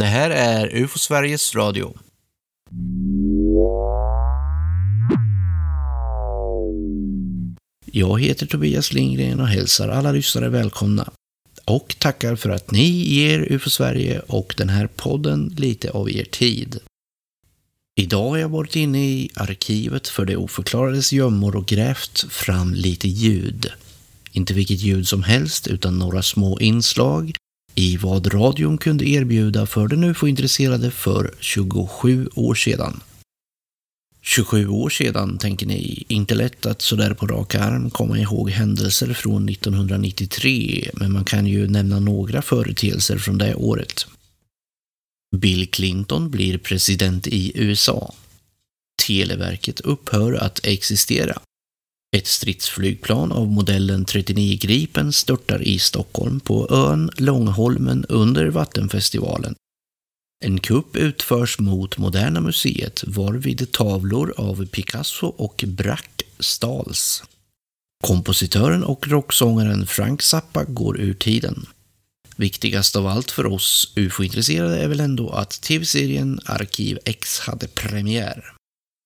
Det här är UFO Sveriges Radio. Jag heter Tobias Lindgren och hälsar alla lyssnare välkomna. Och tackar för att ni ger UFO Sverige och den här podden lite av er tid. Idag har jag varit inne i arkivet för det oförklarades gömmor och grävt fram lite ljud. Inte vilket ljud som helst utan några små inslag i vad radion kunde erbjuda för den UFO-intresserade för 27 år sedan. 27 år sedan, tänker ni, inte lätt att sådär på rak arm komma ihåg händelser från 1993, men man kan ju nämna några företeelser från det året. Bill Clinton blir president i USA. Televerket upphör att existera. Ett stridsflygplan av modellen 39 Gripen störtar i Stockholm på ön Långholmen under Vattenfestivalen. En kupp utförs mot Moderna Museet varvid tavlor av Picasso och Braque stals. Kompositören och rocksångaren Frank Zappa går ur tiden. Viktigast av allt för oss ufo-intresserade är väl ändå att tv-serien Arkiv X hade premiär.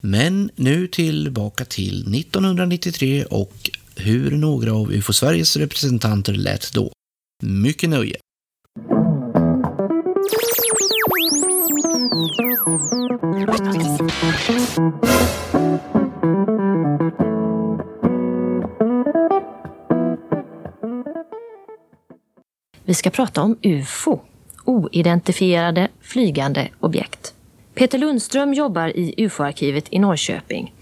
Men nu tillbaka till 1993 och hur några av UFO Sveriges representanter lät då. Mycket nöje! Vi ska prata om UFO, oidentifierade flygande objekt. Peter Lundström jobbar i UFO-arkivet i Norrköping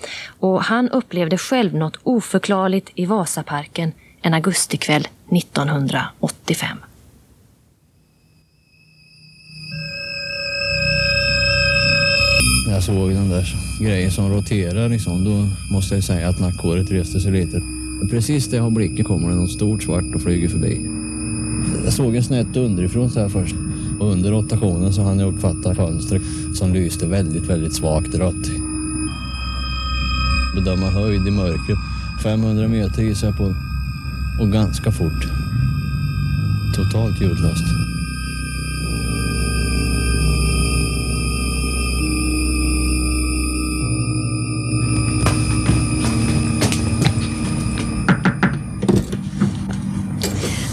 och han upplevde själv något oförklarligt i Vasaparken en augustikväll 1985. När jag såg den där grejen som roterar liksom, då måste jag säga att nackhåret reste sig lite. Precis där jag har blicken kommer det något stort svart och flyger förbi. Jag såg en snett underifrån så här först. Och under rotationen så hann jag uppfatta fönstret som lyste väldigt, väldigt svagt rött. Bedöma höjd i mörkret. 500 meter gissar jag på. Och ganska fort. Totalt ljudlöst.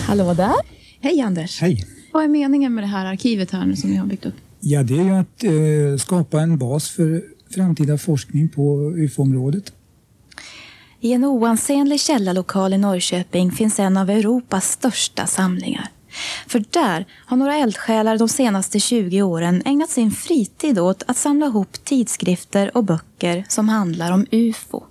Hallå där. Hej Anders! Hej! Vad är meningen med det här arkivet här nu som ni har byggt upp? Ja, det är ju att eh, skapa en bas för framtida forskning på UFO-området. I en oansenlig källarlokal i Norrköping finns en av Europas största samlingar. För där har några eldsjälar de senaste 20 åren ägnat sin fritid åt att samla ihop tidskrifter och böcker som handlar om UFO.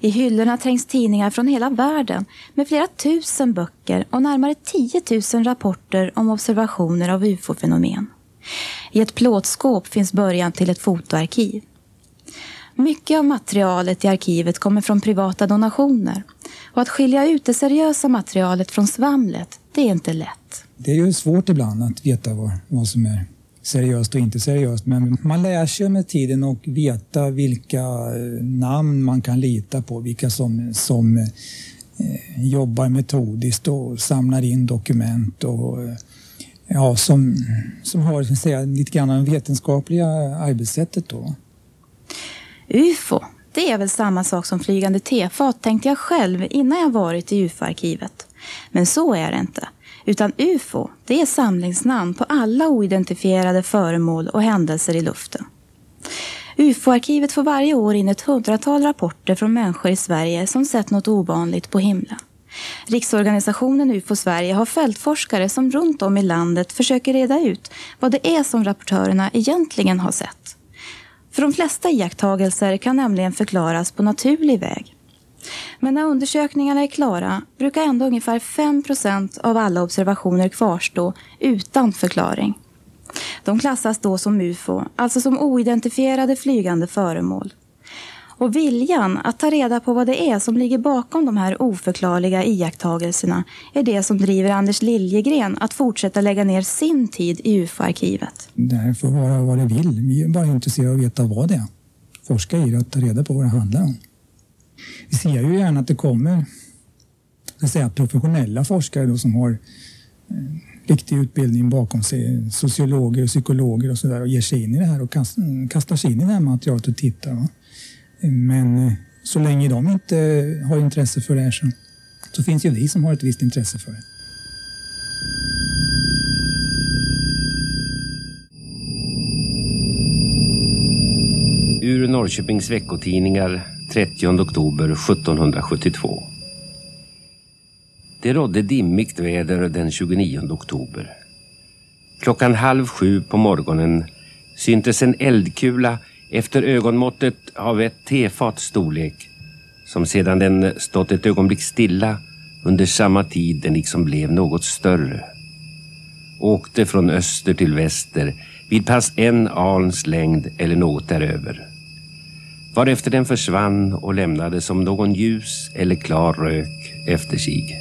I hyllorna trängs tidningar från hela världen med flera tusen böcker och närmare 10 000 rapporter om observationer av ufo-fenomen. I ett plåtskåp finns början till ett fotoarkiv. Mycket av materialet i arkivet kommer från privata donationer och att skilja ut det seriösa materialet från svamlet, det är inte lätt. Det är ju svårt ibland att veta vad, vad som är seriöst och inte seriöst. Men man lär sig med tiden och veta vilka eh, namn man kan lita på, vilka som, som eh, jobbar metodiskt och samlar in dokument och eh, ja, som, som har säga, lite grann av det vetenskapliga arbetssättet. Då. UFO, det är väl samma sak som flygande tefat tänkte jag själv innan jag varit i UFO-arkivet. Men så är det inte. Utan UFO, det är samlingsnamn på alla oidentifierade föremål och händelser i luften. UFO-arkivet får varje år in ett hundratal rapporter från människor i Sverige som sett något ovanligt på himlen. Riksorganisationen UFO Sverige har fältforskare som runt om i landet försöker reda ut vad det är som rapportörerna egentligen har sett. För de flesta iakttagelser kan nämligen förklaras på naturlig väg. Men när undersökningarna är klara brukar ändå ungefär 5% av alla observationer kvarstå utan förklaring. De klassas då som UFO, alltså som oidentifierade flygande föremål. Och viljan att ta reda på vad det är som ligger bakom de här oförklarliga iakttagelserna är det som driver Anders Liljegren att fortsätta lägga ner sin tid i UFO-arkivet. Det här får vara vad det vill. Vi är bara intresserade av att veta vad det är. Forska i det och ta reda på vad det handlar om. Vi ser ju gärna att det kommer att säga, professionella forskare då, som har eh, riktig utbildning bakom sig, sociologer och psykologer och sådär och ger sig in i det här och kastar sig in i det här materialet och tittar. Va? Men eh, så länge de inte har intresse för det här så, så finns ju vi som har ett visst intresse för det. Ur Norrköpings veckotidningar 30 oktober 1772. Det rådde dimmigt väder den 29 oktober. Klockan halv sju på morgonen syntes en eldkula efter ögonmåttet av ett tefats storlek som sedan den stått ett ögonblick stilla under samma tid den liksom blev något större. Åkte från öster till väster vid pass en alns längd eller något däröver. Varefter den försvann och lämnade som någon ljus eller klar rök efter sig.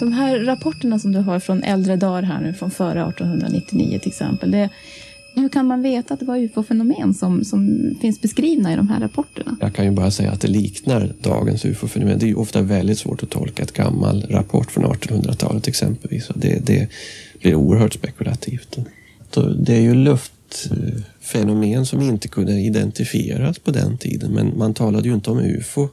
De här rapporterna som du har från äldre dagar här nu, från före 1899 till exempel. Det, hur kan man veta att det var ufo-fenomen som, som finns beskrivna i de här rapporterna? Jag kan ju bara säga att det liknar dagens ufo-fenomen. Det är ju ofta väldigt svårt att tolka ett gammal rapport från 1800-talet exempelvis. Det, det blir oerhört spekulativt. Det är ju luftfenomen som inte kunde identifieras på den tiden, men man talade ju inte om ufo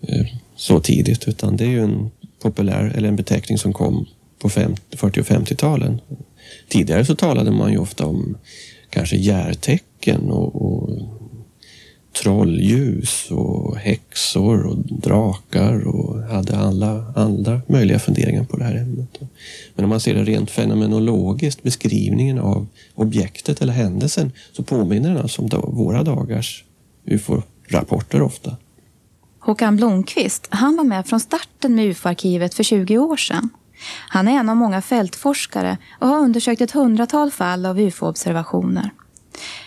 eh, så tidigt, utan det är ju en populär, eller en beteckning som kom på 50, 40 och 50-talen. Tidigare så talade man ju ofta om kanske järtecken och, och trollljus och häxor och drakar och hade alla andra möjliga funderingar på det här ämnet. Men om man ser det rent fenomenologiskt, beskrivningen av objektet eller händelsen, så påminner den alltså om våra dagars ufo-rapporter ofta. Håkan Blomqvist, han var med från starten med UFO-arkivet för 20 år sedan. Han är en av många fältforskare och har undersökt ett hundratal fall av UFO-observationer.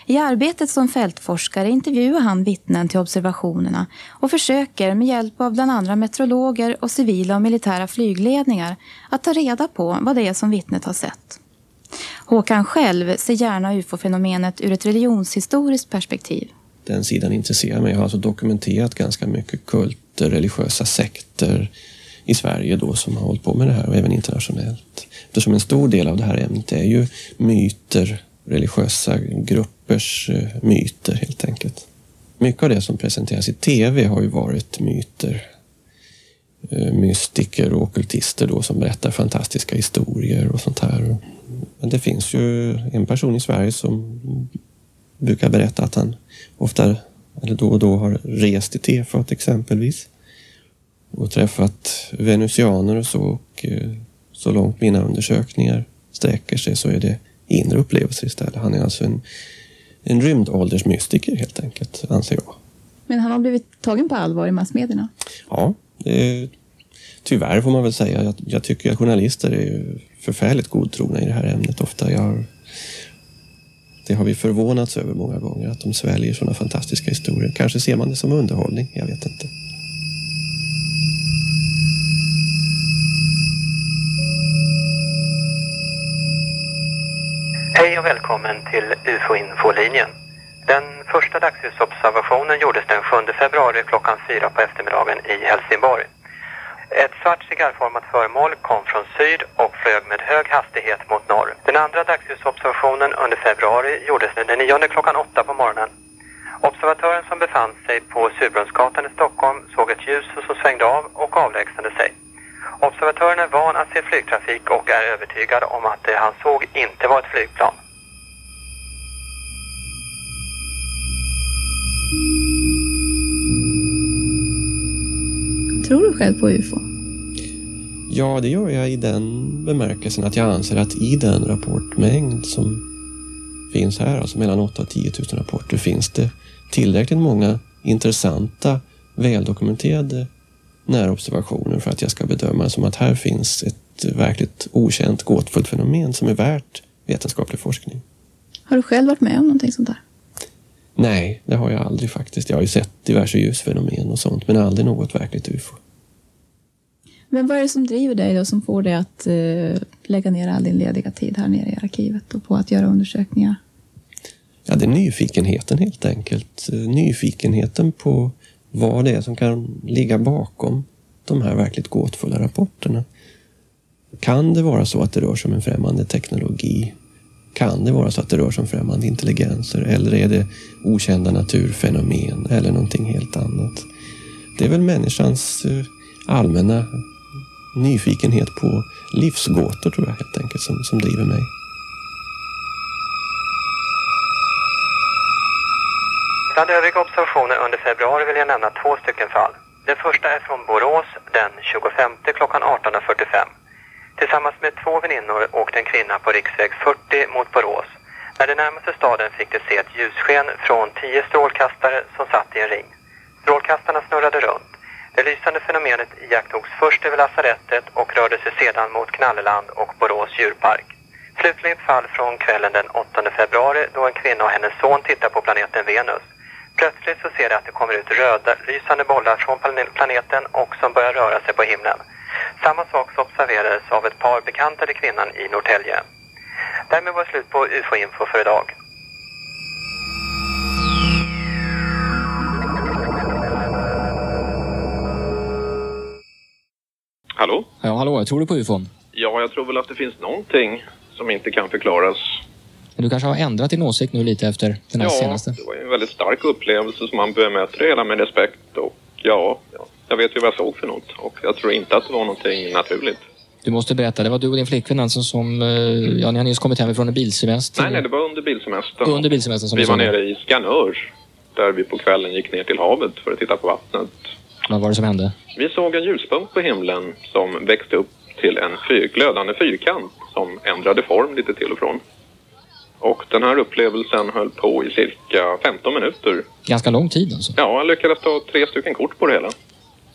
I arbetet som fältforskare intervjuar han vittnen till observationerna och försöker med hjälp av bland andra meteorologer och civila och militära flygledningar att ta reda på vad det är som vittnet har sett. Håkan själv ser gärna ufo-fenomenet ur ett religionshistoriskt perspektiv. Den sidan intresserar mig. Jag har alltså dokumenterat ganska mycket kulter, religiösa sekter i Sverige då som har hållit på med det här och även internationellt. Eftersom en stor del av det här ämnet är ju myter, religiösa gruppers eh, myter helt enkelt. Mycket av det som presenteras i tv har ju varit myter. Eh, mystiker och okultister då som berättar fantastiska historier och sånt här. Men det finns ju en person i Sverige som brukar berätta att han ofta, eller då och då, har rest i tefat exempelvis och träffat venusianer och så. Och eh, så långt mina undersökningar sträcker sig så är det inre upplevelser istället. Han är alltså en, en rymdåldersmystiker helt enkelt, anser jag. Men han har blivit tagen på allvar i massmedierna? Ja, det, tyvärr får man väl säga. Jag, jag tycker att journalister är förfärligt godtrogna i det här ämnet ofta. Jag det har vi förvånats över många gånger, att de sväljer sådana fantastiska historier. Kanske ser man det som underhållning, jag vet inte. Hej och välkommen till UFO-infolinjen. Den första dagsljusobservationen gjordes den 7 februari klockan 4 på eftermiddagen i Helsingborg. Ett svart cigarrformat föremål kom från syd och flög med hög hastighet mot norr. Den andra dagsljusobservationen under februari gjordes den 9 klockan 8 på morgonen. Observatören som befann sig på Surbrunnsgatan i Stockholm såg ett ljus som svängde av och avlägsnade sig. Observatören är van att se flygtrafik och är övertygad om att det han såg inte var ett flygplan. Tror du själv på UFO? Ja, det gör jag i den bemärkelsen att jag anser att i den rapportmängd som finns här, alltså mellan 8 och 10 000 rapporter, finns det tillräckligt många intressanta, väldokumenterade närobservationer för att jag ska bedöma som att här finns ett verkligt okänt, gåtfullt fenomen som är värt vetenskaplig forskning. Har du själv varit med om någonting sånt där? Nej, det har jag aldrig faktiskt. Jag har ju sett diverse ljusfenomen och sånt, men aldrig något verkligt ufo. Men vad är det som driver dig då, som får dig att uh, lägga ner all din lediga tid här nere i arkivet och på att göra undersökningar? Ja, det är nyfikenheten helt enkelt. Nyfikenheten på vad det är som kan ligga bakom de här verkligt gåtfulla rapporterna. Kan det vara så att det rör sig om en främmande teknologi? Kan det vara så att det rör sig om främmande intelligenser? Eller är det okända naturfenomen eller någonting helt annat? Det är väl människans eh, allmänna nyfikenhet på livsgåtor tror jag helt enkelt som, som driver mig. Bland övriga observationer under februari vill jag nämna två stycken fall. Den första är från Borås den 25 klockan 18.45. Tillsammans med två väninnor åkte en kvinna på riksväg 40 mot Borås. När de närmade sig staden fick de se ett ljussken från tio strålkastare som satt i en ring. Strålkastarna snurrade runt. Det lysande fenomenet iakttogs först över lasarettet och rörde sig sedan mot Knalleland och Borås djurpark. Slutligen fall från kvällen den 8 februari då en kvinna och hennes son tittar på planeten Venus. Plötsligt så ser de att det kommer ut röda lysande bollar från planeten och som börjar röra sig på himlen. Samma sak så observerades av ett par bekantade kvinnan i Norrtälje. Därmed var det slut på UFO-info för idag. Hallå? Ja, hallå, tror du på ufon? Ja, jag tror väl att det finns någonting som inte kan förklaras. Men du kanske har ändrat din åsikt nu lite efter den här ja, senaste? det var ju en väldigt stark upplevelse som man bemöter hela med respekt och ja, ja, jag vet ju vad jag såg för något och jag tror inte att det var någonting naturligt. Du måste berätta, det var du och din flickvän alltså som, eh, ja ni har nyss kommit hem från en bilsemester? Nej, nej, det var under bilsemestern. Under bilsemestern som Vi var nere i Skanör där vi på kvällen gick ner till havet för att titta på vattnet. Vad var det som hände? Vi såg en ljuspunkt på himlen som växte upp till en fyr, glödande fyrkant som ändrade form lite till och från. Och den här upplevelsen höll på i cirka 15 minuter. Ganska lång tid alltså? Ja, jag lyckades ta tre stycken kort på det hela.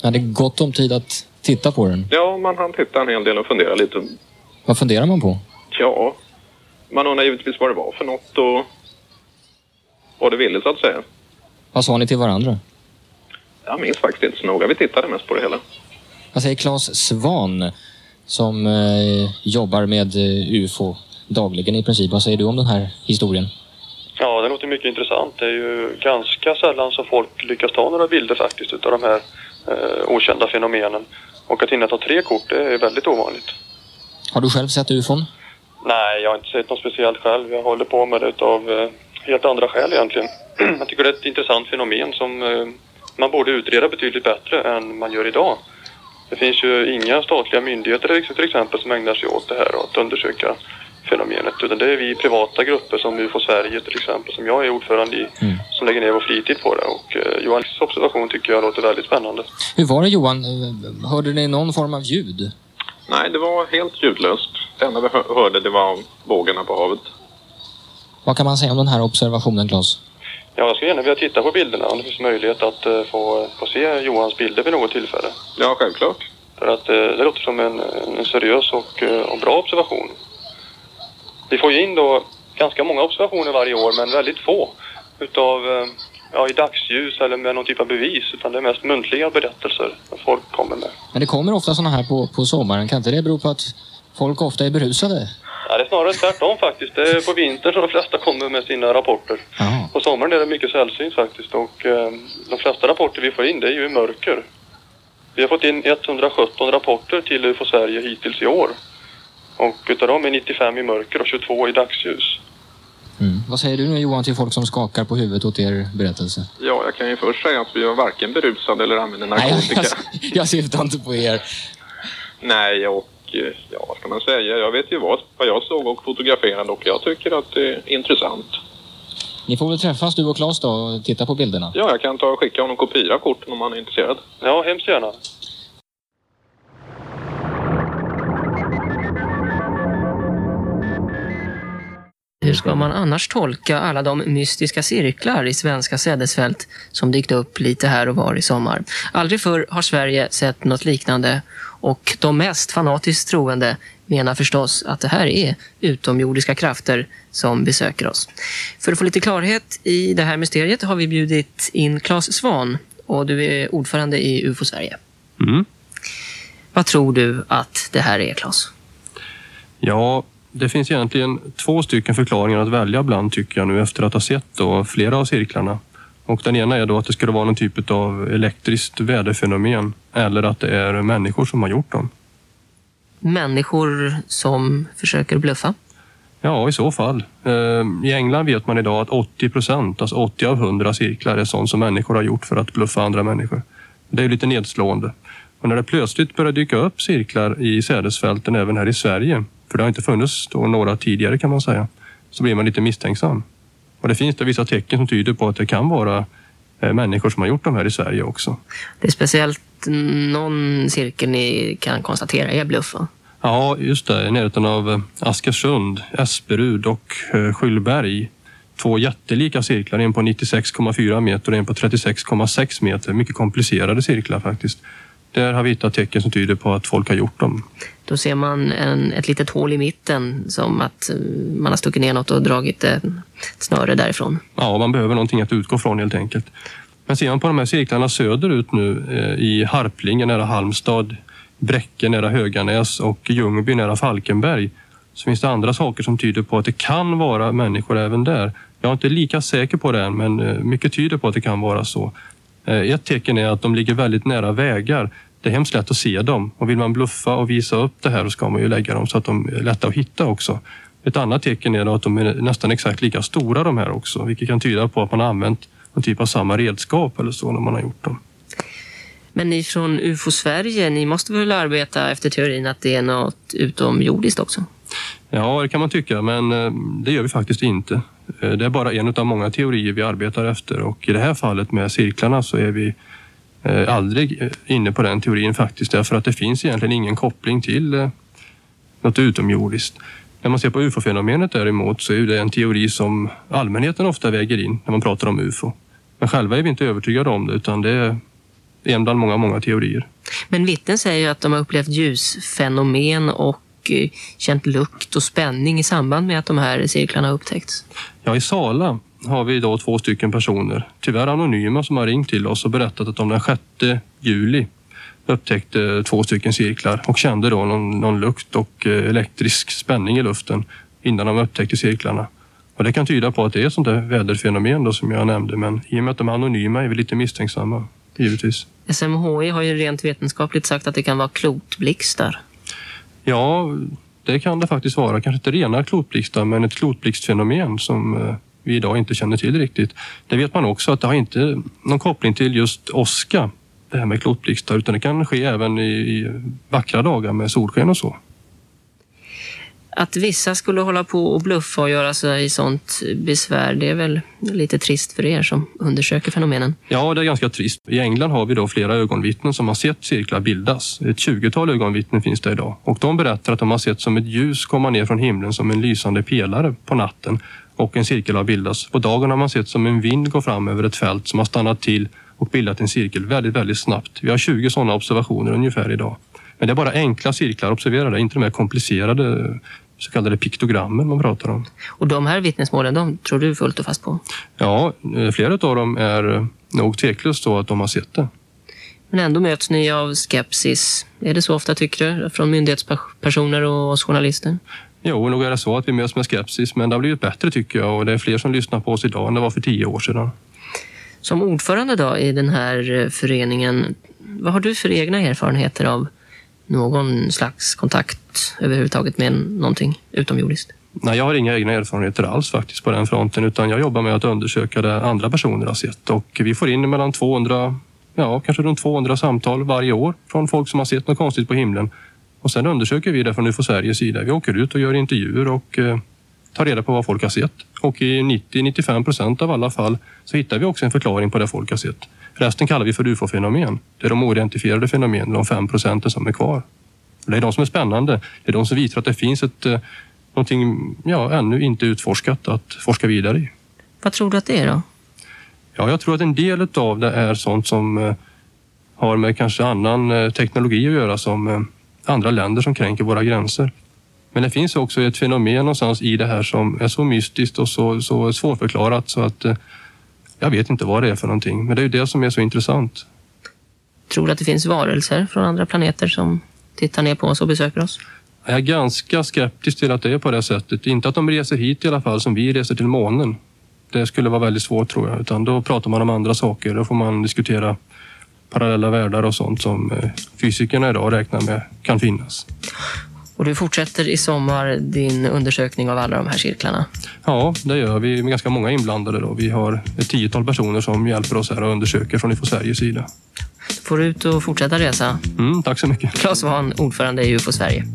Jag hade gott om tid att titta på den. Ja, man hann titta en hel del och fundera lite. Vad funderar man på? Ja, man undrar givetvis vad det var för något och vad det ville så att säga. Vad sa ni till varandra? Jag minns faktiskt inte så noga. Vi tittade mest på det hela. Vad säger Claes Svan som eh, jobbar med eh, UFO dagligen i princip? Vad säger du om den här historien? Ja, det låter mycket intressant. Det är ju ganska sällan som folk lyckas ta några bilder faktiskt utav de här eh, okända fenomenen. Och att hinna ta tre kort, det är väldigt ovanligt. Har du själv sett UFOn? Nej, jag har inte sett något speciellt själv. Jag håller på med det utav eh, helt andra skäl egentligen. jag tycker det är ett intressant fenomen som eh, man borde utreda betydligt bättre än man gör idag. Det finns ju inga statliga myndigheter till exempel som ägnar sig åt det här och att undersöka fenomenet. Utan det är vi privata grupper som UFO Sverige till exempel, som jag är ordförande i, som lägger ner vår fritid på det. Och eh, Johans observation tycker jag låter väldigt spännande. Hur var det Johan? Eh, Hörde ni någon form av ljud? Nej, det var helt ljudlöst. Det enda vi hö- hörde det var vågorna på havet. Vad kan man säga om den här observationen Claes? Ja, jag skulle gärna vilja titta på bilderna om det finns möjlighet att eh, få, få se Johans bilder vid något tillfälle. Ja, självklart. För att eh, det låter som en, en seriös och, eh, och bra observation. Vi får ju in då ganska många observationer varje år, men väldigt få utav eh, ja, i dagsljus eller med någon typ av bevis. Utan det är mest muntliga berättelser som folk kommer med. Men det kommer ofta sådana här på, på sommaren. Kan inte det bero på att folk ofta är berusade? Ja, det är snarare tvärtom faktiskt. Det är på vintern som de flesta kommer med sina rapporter. På sommaren är det mycket sällsynt faktiskt och eh, de flesta rapporter vi får in det är ju i mörker. Vi har fått in 117 rapporter till UFO Sverige hittills i år. Och utav dem är 95 i mörker och 22 i dagsljus. Mm. Vad säger du nu Johan till folk som skakar på huvudet åt er berättelse? Ja, jag kan ju först säga att vi var varken berusade eller använde Nej, narkotika. jag, jag syftar inte på er. Nej, och ja, vad ska man säga? Jag vet ju vad, vad jag såg och fotograferade och jag tycker att det är intressant. Ni får väl träffas du och Claes då och titta på bilderna? Ja, jag kan ta och skicka honom kopia av korten om han är intresserad. Ja, hemskt gärna. Hur ska man annars tolka alla de mystiska cirklar i svenska sädesfält som dykt upp lite här och var i sommar? Aldrig förr har Sverige sett något liknande och de mest fanatiskt troende menar förstås att det här är utomjordiska krafter som besöker oss. För att få lite klarhet i det här mysteriet har vi bjudit in Claes Svan och du är ordförande i UFO Sverige. Mm. Vad tror du att det här är, Claes? Ja, det finns egentligen två stycken förklaringar att välja bland tycker jag nu efter att ha sett då flera av cirklarna. Och den ena är då att det skulle vara någon typ av elektriskt väderfenomen eller att det är människor som har gjort dem. Människor som försöker bluffa? Ja, i så fall. Eh, I England vet man idag att 80 procent, alltså 80 av 100 cirklar är sånt som människor har gjort för att bluffa andra människor. Det är lite nedslående. Och när det plötsligt börjar dyka upp cirklar i sädesfälten även här i Sverige, för det har inte funnits några tidigare kan man säga, så blir man lite misstänksam. Och det finns det vissa tecken som tyder på att det kan vara eh, människor som har gjort de här i Sverige också. Det är speciellt någon cirkel ni kan konstatera är bluff va? Ja, just det. I närheten av eh, Askersund, Esperud och eh, Skyllberg. Två jättelika cirklar, en på 96,4 meter och en på 36,6 meter. Mycket komplicerade cirklar faktiskt. Där har vi hittat tecken som tyder på att folk har gjort dem. Då ser man en, ett litet hål i mitten som att eh, man har stuckit ner något och dragit ett snöre därifrån. Ja, man behöver någonting att utgå från helt enkelt. Men ser man på de här cirklarna söderut nu i Harplinge nära Halmstad Bräcke nära Höganäs och Ljungby nära Falkenberg så finns det andra saker som tyder på att det kan vara människor även där. Jag är inte lika säker på det än, men eh, mycket tyder på att det kan vara så. Eh, ett tecken är att de ligger väldigt nära vägar. Det är hemskt lätt att se dem och vill man bluffa och visa upp det här så ska man ju lägga dem så att de är lätta att hitta också. Ett annat tecken är att de är nästan exakt lika stora de här också, vilket kan tyda på att man har använt någon typ av samma redskap eller så när man har gjort dem. Men ni från UFO Sverige, ni måste väl arbeta efter teorin att det är något utomjordiskt också? Ja, det kan man tycka, men eh, det gör vi faktiskt inte. Eh, det är bara en av många teorier vi arbetar efter och i det här fallet med cirklarna så är vi eh, aldrig eh, inne på den teorin faktiskt därför att det finns egentligen ingen koppling till något utomjordiskt. När man ser på ufo-fenomenet däremot så är det en teori som allmänheten ofta väger in när man pratar om ufo. Men själva är vi inte övertygade om det utan det är en bland många, många teorier. Men vittnen säger ju att de har upplevt ljusfenomen och eh, känt lukt och spänning i samband med att de här cirklarna upptäckts. Ja, i Sala har vi idag två stycken personer, tyvärr anonyma, som har ringt till oss och berättat att de den 6 juli upptäckte två stycken cirklar och kände då någon, någon lukt och eh, elektrisk spänning i luften innan de upptäckte cirklarna. Och det kan tyda på att det är ett sånt där väderfenomen då, som jag nämnde, men i och med att de är anonyma är vi lite misstänksamma givetvis. SMHI har ju rent vetenskapligt sagt att det kan vara klotblixtar. Ja, det kan det faktiskt vara. Kanske inte rena klotblixtar, men ett klotblixtfenomen som eh, vi idag inte känner till riktigt. Det vet man också att det har inte någon koppling till just åska, det här med klotblixtar, utan det kan ske även i, i vackra dagar med solsken och så. Att vissa skulle hålla på och bluffa och göra sig sånt besvär, det är väl lite trist för er som undersöker fenomenen? Ja, det är ganska trist. I England har vi då flera ögonvittnen som har sett cirklar bildas. Ett tjugotal ögonvittnen finns det idag och de berättar att de har sett som ett ljus komma ner från himlen som en lysande pelare på natten och en cirkel har bildats. På dagen har man sett som en vind gå fram över ett fält som har stannat till och bildat en cirkel väldigt, väldigt snabbt. Vi har 20 sådana observationer ungefär idag. Men det är bara enkla cirklar, observera det, inte de här komplicerade så kallade piktogrammen man pratar om. Och de här vittnesmålen, de tror du fullt och fast på? Ja, eh, flera av dem är eh, nog tveklöst så att de har sett det. Men ändå möts ni av skepsis. Är det så ofta tycker du? Från myndighetspersoner och oss journalister? Jo, nog är det så att vi möts med skepsis, men det har blivit bättre tycker jag och det är fler som lyssnar på oss idag än det var för tio år sedan. Som ordförande då i den här eh, föreningen, vad har du för egna erfarenheter av någon slags kontakt överhuvudtaget med någonting utomjordiskt? Nej, jag har inga egna erfarenheter alls faktiskt på den fronten utan jag jobbar med att undersöka det andra personer har sett och vi får in mellan 200, ja kanske runt 200 samtal varje år från folk som har sett något konstigt på himlen. Och sen undersöker vi det från UFO Sveriges sida. Vi åker ut och gör intervjuer och eh, tar reda på vad folk har sett. Och i 90-95 procent av alla fall så hittar vi också en förklaring på det folk har sett. Resten kallar vi för ufo-fenomen. Det är de oidentifierade fenomenen, de fem procenten som är kvar. Det är de som är spännande. Det är de som visar att det finns ett, eh, någonting ja, ännu inte utforskat att forska vidare i. Vad tror du att det är då? Ja, jag tror att en del av det är sånt som eh, har med kanske annan eh, teknologi att göra som andra länder som kränker våra gränser. Men det finns också ett fenomen någonstans i det här som är så mystiskt och så, så svårförklarat så att jag vet inte vad det är för någonting, men det är ju det som är så intressant. Tror du att det finns varelser från andra planeter som tittar ner på oss och besöker oss? Jag är ganska skeptisk till att det är på det sättet. Inte att de reser hit i alla fall som vi reser till månen. Det skulle vara väldigt svårt tror jag. Utan då pratar man om andra saker. Då får man diskutera parallella världar och sånt som eh, fysikerna idag räknar med kan finnas. Och du fortsätter i sommar din undersökning av alla de här cirklarna? Ja, det gör vi med ganska många inblandade. Då. Vi har ett tiotal personer som hjälper oss här och undersöker från UFO Sveriges sida. Får du ut och fortsätta resa? Mm, tack så mycket. Claes Svahn, ordförande i UFO Sverige.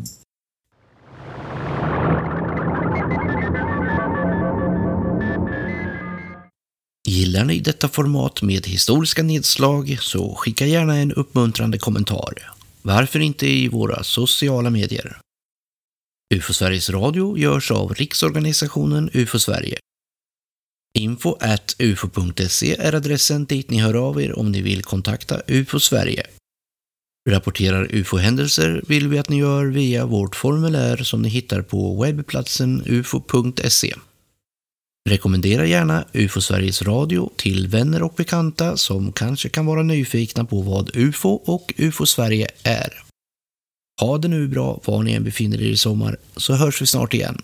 Gillar ni detta format med historiska nedslag så skicka gärna en uppmuntrande kommentar. Varför inte i våra sociala medier? UFO Sveriges Radio görs av Riksorganisationen UFO Sverige. Info at ufo.se är adressen dit ni hör av er om ni vill kontakta UFO Sverige. Rapporterar UFO-händelser vill vi att ni gör via vårt formulär som ni hittar på webbplatsen ufo.se. Rekommendera gärna UFO Sveriges Radio till vänner och bekanta som kanske kan vara nyfikna på vad UFO och UFO Sverige är. Ha det nu bra var ni än befinner er i sommar så hörs vi snart igen.